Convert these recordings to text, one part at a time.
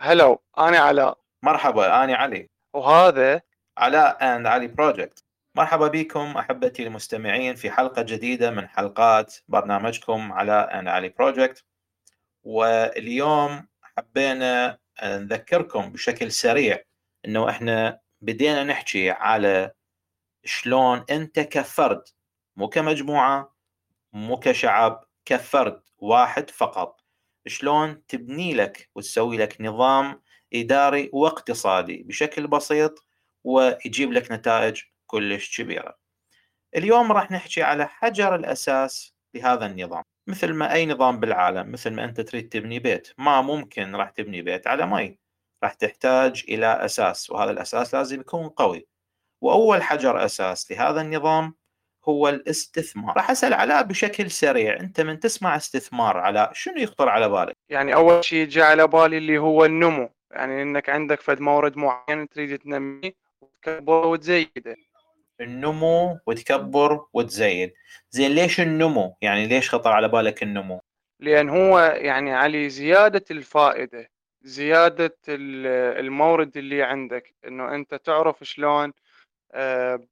هلو أنا علاء مرحبا أنا علي. وهذا علاء and علي project مرحبا بكم أحبتي المستمعين في حلقة جديدة من حلقات برنامجكم علاء and علي project واليوم حبينا نذكركم بشكل سريع إنه إحنا بدينا نحكي على شلون أنت كفرد مو كمجموعة مو كشعب كفرد واحد فقط. شلون تبني لك وتسوي لك نظام إداري واقتصادي بشكل بسيط ويجيب لك نتائج كلش كبيرة. اليوم راح نحكي على حجر الأساس لهذا النظام، مثل ما أي نظام بالعالم، مثل ما أنت تريد تبني بيت، ما ممكن راح تبني بيت على مي، راح تحتاج إلى أساس وهذا الأساس لازم يكون قوي. وأول حجر أساس لهذا النظام هو الاستثمار. راح أسأل علاء بشكل سريع أنت من تسمع استثمار علاء شنو يخطر على بالك؟ يعني أول شيء جاء على بالي اللي هو النمو. يعني إنك عندك فد مورد معين تريد تنميه وتكبره وتزيده النمو وتكبر وتزيد. زين ليش النمو؟ يعني ليش خطر على بالك النمو؟ لأن هو يعني علي زيادة الفائدة زيادة المورد اللي عندك. إنه أنت تعرف شلون آه،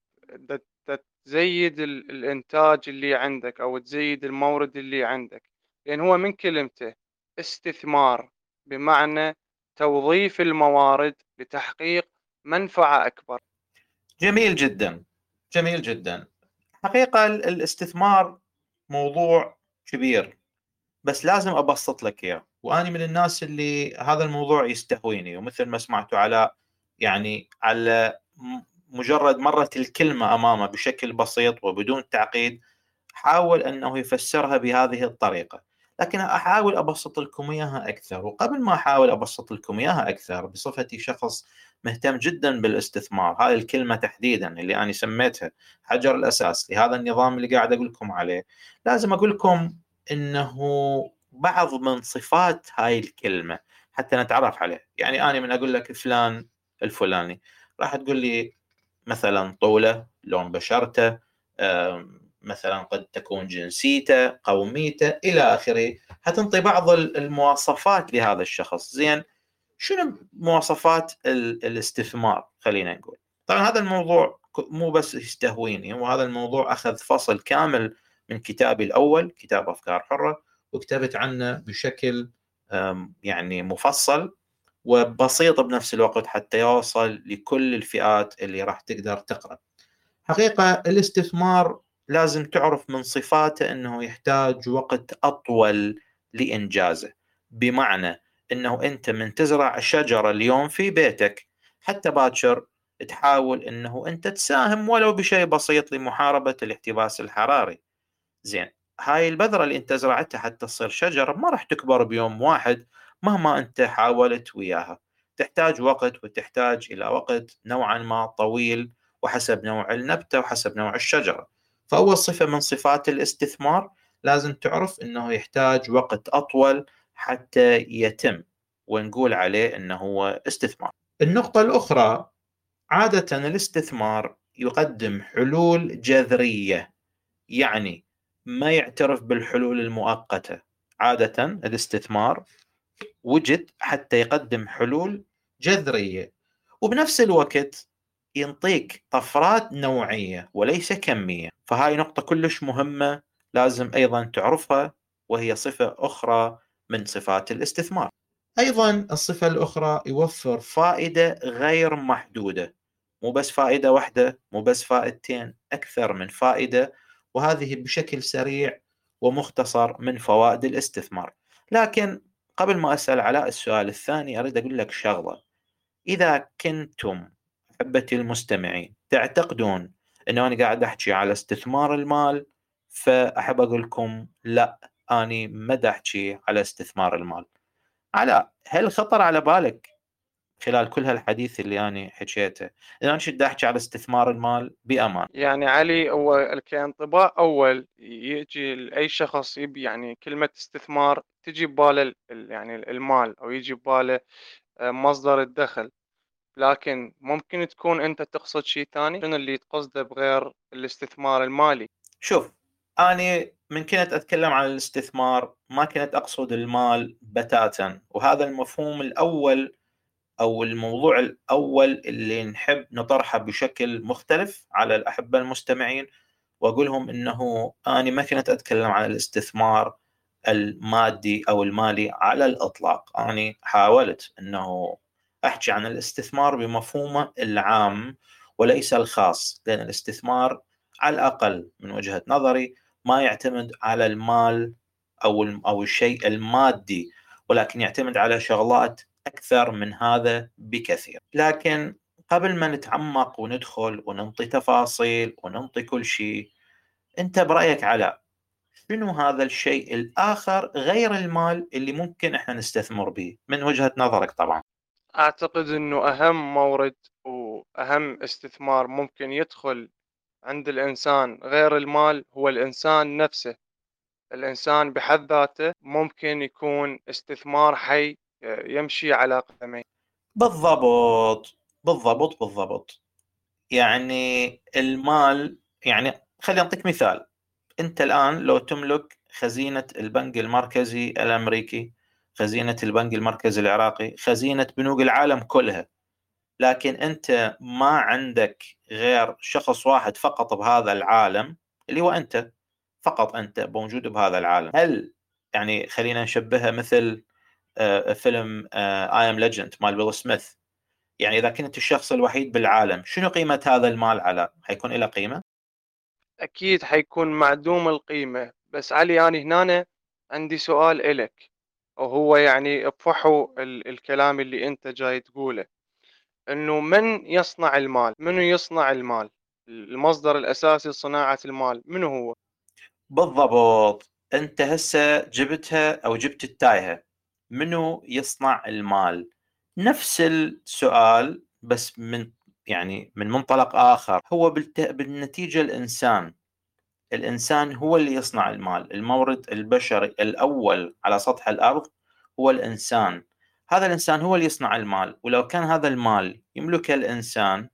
تزيد الإنتاج اللي عندك أو تزيد المورد اللي عندك. لأن هو من كلمته استثمار بمعنى توظيف الموارد لتحقيق منفعة أكبر. جميل جدا جميل جدا. حقيقة الاستثمار موضوع كبير بس لازم أبسط لك إياه. وأنا من الناس اللي هذا الموضوع يستهويني ومثل ما سمعتوا على يعني على مجرد مرت الكلمة أمامه بشكل بسيط وبدون تعقيد حاول أنه يفسرها بهذه الطريقة. لكن أحاول أبسط لكم إياها أكثر. وقبل ما أحاول أبسط لكم إياها أكثر بصفتي شخص مهتم جدا بالاستثمار. هذه الكلمة تحديدا اللي أنا سميتها حجر الأساس لهذا النظام اللي قاعد أقول لكم عليه. لازم أقول لكم أنه بعض من صفات هاي الكلمة حتى نتعرف عليه. يعني أنا من أقول لك فلان الفلاني راح تقول لي مثلا طوله لون بشرته مثلا قد تكون جنسيته قوميته إلى آخره. حتنطي بعض المواصفات لهذا الشخص. زين شنو مواصفات الاستثمار؟ خلينا نقول. طبعا هذا الموضوع مو بس يستهويني وهذا الموضوع أخذ فصل كامل من كتابي الأول كتاب أفكار حرة وكتبت عنه بشكل يعني مفصل وبسيط بنفس الوقت حتى يوصل لكل الفئات اللي راح تقدر تقرأ. حقيقة الاستثمار لازم تعرف من صفاته إنه يحتاج وقت أطول لإنجازه. بمعنى إنه أنت من تزرع شجرة اليوم في بيتك حتى باكر تحاول إنه أنت تساهم ولو بشيء بسيط لمحاربة الاحتباس الحراري. زين هاي البذرة اللي أنت زرعتها حتى تصير شجرة ما راح تكبر بيوم واحد مهما أنت حاولت وياها. تحتاج وقت وتحتاج إلى وقت نوعا ما طويل وحسب نوع النبتة وحسب نوع الشجرة. فاول صفة من صفات الاستثمار. لازم تعرف إنه يحتاج وقت أطول حتى يتم ونقول عليه إنه هو استثمار. النقطة الأخرى عادة الاستثمار يقدم حلول جذرية يعني ما يعترف بالحلول المؤقتة. عادة الاستثمار وجد حتى يقدم حلول جذرية. وبنفس الوقت ينطيك طفرات نوعية وليس كمية. فهاي نقطة كلش مهمة لازم أيضا تعرفها وهي صفة أخرى من صفات الاستثمار. أيضا الصفة الأخرى يوفر فائدة غير محدودة. مو بس فائدة واحدة مو بس فائدتين أكثر من فائدة. وهذه بشكل سريع ومختصر من فوائد الاستثمار. لكن قبل ما أسأل علاء السؤال الثاني أريد أقول لك شغلة. إذا كنتم أحبتي المستمعين تعتقدون إنه أنا قاعد أحكي على استثمار المال فأحب أقول لكم لا أني ما أحكي على استثمار المال. علاء هل خطر على بالك خلال كل هالحديث اللي أنا حكيته. إذا أنا شد أحكي على استثمار المال بأمان. يعني علي هو كانطباع أول يجي اي شخص يبي يعني كلمة استثمار تجي بباله يعني المال أو يجي بباله آه، مصدر الدخل. لكن ممكن تكون أنت تقصد شيء ثاني شنو اللي تقصده بغير الاستثمار المالي؟ شوف أني من كنت أتكلم عن الاستثمار ما كنت أقصد المال بتاتا. وهذا المفهوم الأول أو الموضوع الأول اللي نحب نطرحه بشكل مختلف على الأحبة المستمعين وأقول لهم إنه أنا ما كنت أتكلم عن الاستثمار المادي أو المالي على الإطلاق. أنا حاولت إنه أحكي عن الاستثمار بمفهومه العام وليس الخاص لأن الاستثمار على الأقل من وجهة نظري ما يعتمد على المال أو أو الشيء المادي ولكن يعتمد على شغلات أكثر من هذا بكثير. لكن قبل ما نتعمق وندخل وننطي تفاصيل وننطي كل شيء أنت برأيك علاء شنو هذا الشيء الآخر غير المال اللي ممكن إحنا نستثمر به؟ من وجهة نظرك طبعا. أعتقد إنه أهم مورد وأهم استثمار ممكن يدخل عند الإنسان غير المال هو الإنسان نفسه. الإنسان بحد ذاته ممكن يكون استثمار حي يمشي على قدمين بالضبط بالضبط بالضبط. يعني المال يعني خلينا نعطيك مثال. أنت الآن لو تملك خزينة البنك المركزي الأمريكي خزينة البنك المركزي العراقي خزينة بنوك العالم كلها لكن أنت ما عندك غير شخص واحد فقط بهذا العالم اللي هو أنت فقط أنت موجود بهذا العالم. هل يعني خلينا نشبهها مثل فيلم I Am Legend مال ويل سميث. يعني إذا كنت الشخص الوحيد بالعالم شنو قيمة هذا المال علاء؟ حيكون له قيمة؟ أكيد حيكون معدوم القيمة. بس علي أنا هنا عندي سؤال إلك وهو يعني بفحوى الكلام اللي أنت جاي تقوله. إنه من يصنع المال؟ منو يصنع المال؟ المصدر الأساسي لصناعة المال منو هو؟ بالضبط. أنت هسه جبتها أو جبت التايهة. منو يصنع المال؟ نفس السؤال بس من يعني من منطلق آخر. هو. بالنتيجة الإنسان. الإنسان هو اللي يصنع المال. المورد البشري الأول على سطح الأرض هو الإنسان. هذا الإنسان هو اللي يصنع المال. ولو كان هذا المال يملكه الإنسان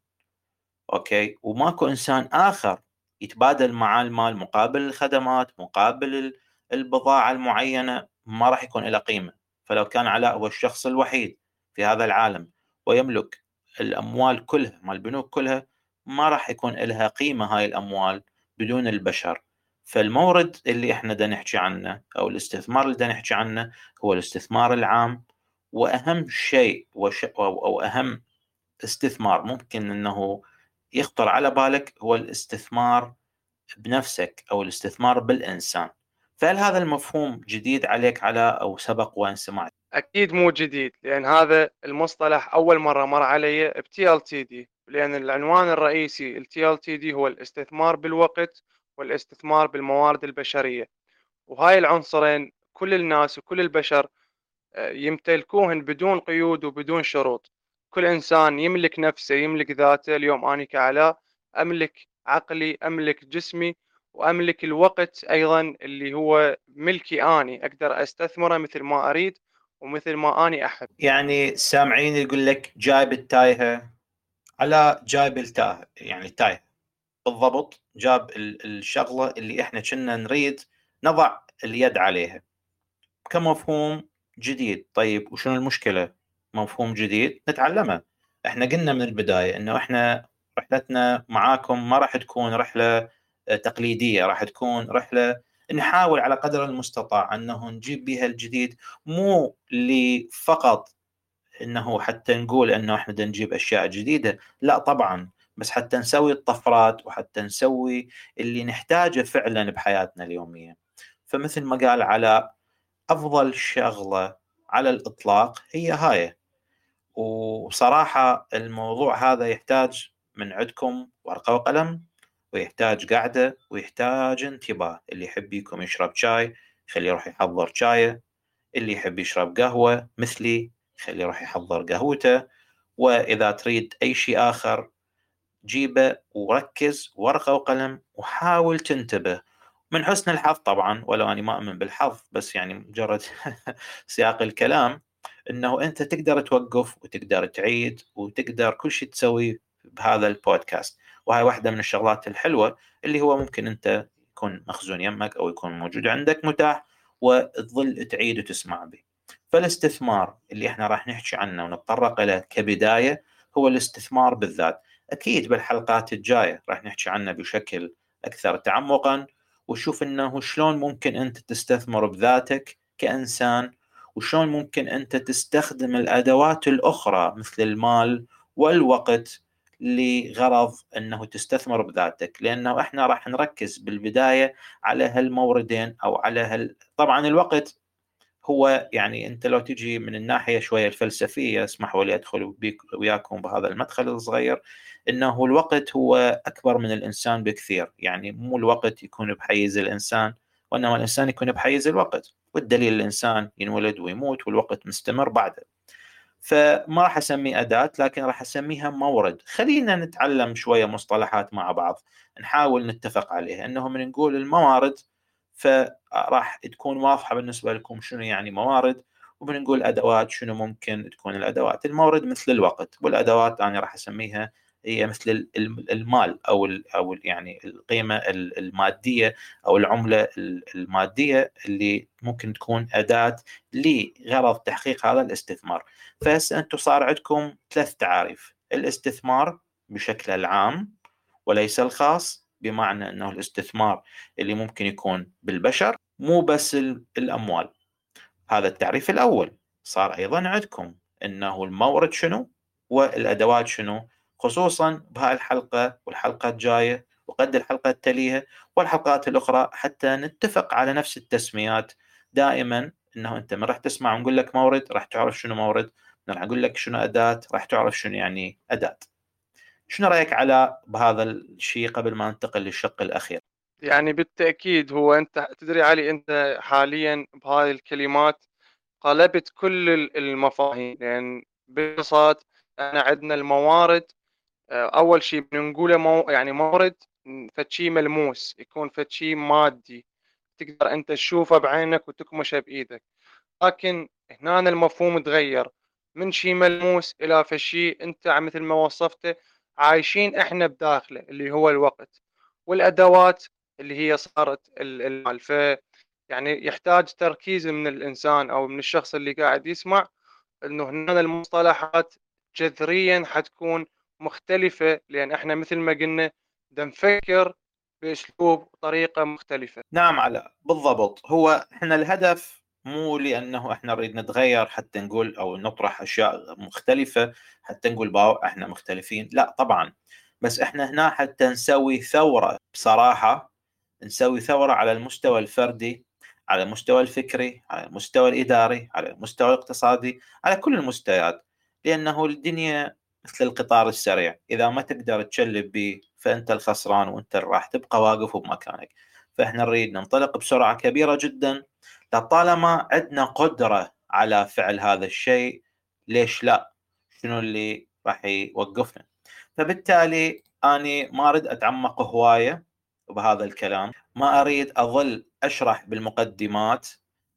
okay وماكو إنسان آخر يتبادل معاه المال مقابل الخدمات مقابل البضاعة المعينة ما راح يكون له قيمة. فلو كان علاء هو الشخص الوحيد في هذا العالم ويملك الأموال كلها مال البنوك كلها ما راح يكون لها قيمة هاي الأموال بدون البشر. فالمورد اللي إحنا بدنا نحكي عنه أو الاستثمار اللي بدنا نحكي عنه هو الاستثمار العام. وأهم شيء وش أو أهم استثمار ممكن إنه يخطر على بالك هو الاستثمار بنفسك أو الاستثمار بالإنسان. فهل هذا المفهوم جديد عليك علاء أو سبق وأن سمعت؟ أكيد مو جديد لأن هذا المصطلح أول مرة مر علي ب TLTD لأن العنوان الرئيسي ال TLTD هو الاستثمار بالوقت والاستثمار بالموارد البشرية. وهاي العنصرين كل الناس وكل البشر آه، يمتلكوهن بدون قيود وبدون شروط. كل إنسان يملك نفسه يملك ذاته. اليوم اني كعلاء أملك عقلي أملك جسمي وأملك الوقت أيضا اللي هو ملكي آني أقدر أستثمره مثل ما أريد ومثل ما آني أحب. يعني سامعين يقول لك جايب التايهة على جايب التاهه يعني التايهة. بالضبط جاب الشغلة اللي إحنا كنا نريد نضع اليد عليها. كمفهوم جديد. طيب وشنو المشكلة؟ مفهوم جديد نتعلمه. إحنا قلنا من البداية إنه إحنا رحلتنا معاكم ما راح تكون رحلة تقليدية راح تكون رحلة نحاول على قدر المستطاع أنه نجيب بها الجديد مو لفقط إنه حتى نقول إنه إحنا نجيب أشياء جديدة لا طبعا بس حتى نسوي الطفرات وحتى نسوي اللي نحتاجه فعلا بحياتنا اليومية. فمثل ما قال على أفضل شغلة على الإطلاق هي هاي. وصراحة الموضوع هذا يحتاج من عندكم ورقة وقلم. ويحتاج قعدة ويحتاج انتباه. اللي يحب يكم يشرب شاي خليه يروح يحضر شاية. اللي يحب يشرب قهوة مثلي خليه يروح يحضر قهوته. وإذا تريد أي شيء آخر جيبه وركز ورقة وقلم وحاول تنتبه. من حسن الحظ طبعا ولو أني ما أؤمن بالحظ بس يعني مجرد سياق الكلام إنه أنت تقدر توقف وتقدر تعيد وتقدر كل شيء تسوي بهذا البودكاست. وهاي واحدة من الشغلات الحلوة اللي هو ممكن أنت يكون مخزون يمك أو يكون موجود عندك متاح وتظل تعيد وتسمع به. فالاستثمار اللي إحنا راح نحكي عنه ونتطرق له كبداية هو الاستثمار بالذات. أكيد بالحلقات الجاية راح نحكي عنه بشكل أكثر تعمقا وشوف إنه شلون ممكن أنت تستثمر بذاتك كإنسان وشلون ممكن أنت تستخدم الأدوات الأخرى مثل المال والوقت لغرض أنه تستثمر بذاتك لأنه إحنا راح نركز بالبداية على هالموردين أو على هال طبعا الوقت هو يعني أنت لو تجي من الناحية شوية الفلسفية اسمحوا لي أدخل بيك وياكم بهذا المدخل الصغير إنه الوقت هو أكبر من الإنسان بكثير يعني مو الوقت يكون بحيز الإنسان وإنما الإنسان يكون بحيز الوقت والدليل الإنسان ينولد ويموت والوقت مستمر بعده فما راح اسميه أداة لكن راح أسميها مورد. خلينا نتعلم شوية مصطلحات مع بعض نحاول نتفق عليها إنه من نقول الموارد فراح تكون واضحة بالنسبة لكم شنو يعني موارد وبنقول أدوات شنو ممكن تكون الأدوات. المورد مثل الوقت والأدوات أنا راح أسميها هي مثل المال أو أو يعني القيمة المادية أو العملة المادية اللي ممكن تكون أداة لغرض تحقيق هذا الاستثمار. فهسه أنتم صار عندكم ثلاث تعاريف. الاستثمار بشكل العام وليس الخاص بمعنى أنه الاستثمار اللي ممكن يكون بالبشر مو بس الأموال. هذا التعريف الأول. صار أيضا عندكم إنه المورد شنو والأدوات شنو خصوصا بهاي الحلقة والحلقة الجاية وقد الحلقة التالية والحلقات الأخرى حتى نتفق على نفس التسميات. دائما إنه أنت من راح تسمع ونقول لك مورد راح تعرف شنو مورد. راح أقول لك شنو أداة راح تعرف شنو يعني أداة. شنو رأيك على بهذا الشيء قبل ما ننتقل للشق الأخير؟ يعني بالتأكيد هو أنت تدري علي أنت حاليا بهذه الكلمات قلبت كل المفاهيم لأن ببساطه أنا عندنا الموارد أول شيء بنقوله مو يعني مورد فشي ملموس يكون فشي مادي. تقدر أنت تشوفه بعينك وتكمشه بإيدك. لكن هنا المفهوم تغير. من شيء ملموس إلى فشي أنت مثل ما وصفته عايشين إحنا بداخله اللي هو الوقت. والأدوات اللي هي صارت المال ف يعني يحتاج تركيز من الإنسان أو من الشخص اللي قاعد يسمع إنه هنا المصطلحات جذريا حتكون مختلفة لأن إحنا مثل ما قلنا بدنا نفكر بأسلوب وطريقة مختلفة. نعم علاء بالضبط. هو إحنا الهدف مو لأنه إحنا نريد نتغير حتى نقول أو نطرح أشياء مختلفة حتى نقول باو إحنا مختلفين. لا طبعا. بس إحنا هنا حتى نسوي ثورة بصراحة نسوي ثورة على المستوى الفردي على المستوى الفكري على المستوى الإداري على المستوى الاقتصادي على كل المستويات. لأنه الدنيا مثل القطار السريع. إذا ما تقدر تشلب به فأنت الخسران وأنت راح تبقى واقف بمكانك. فإحنا نريد ننطلق بسرعة كبيرة جدا. لطالما عندنا قدرة على فعل هذا الشيء ليش لا؟ شنو اللي راح يوقفنا؟ فبالتالي أني ما أريد أتعمق هواية بهذا الكلام. ما أريد أظل أشرح بالمقدمات.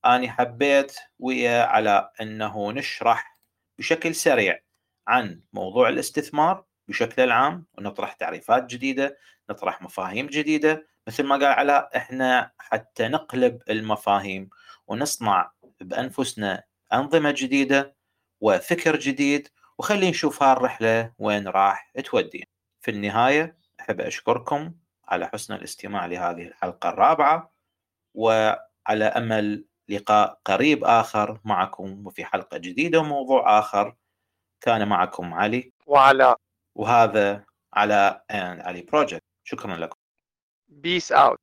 أني حبيت ويا على أنه نشرح بشكل سريع. عن موضوع الاستثمار بشكل العام ونطرح تعريفات جديدة نطرح مفاهيم جديدة مثل ما قال علاء إحنا حتى نقلب المفاهيم ونصنع بأنفسنا أنظمة جديدة وفكر جديد وخلي نشوف هالرحلة وين راح تودي. في النهاية أحب أشكركم على حسن الاستماع لهذه الحلقة الرابعة وعلى أمل لقاء قريب آخر معكم وفي حلقة جديدة وموضوع آخر. كان معكم علي. وعلاء وهذا علاء علي project شكرا لكم. peace out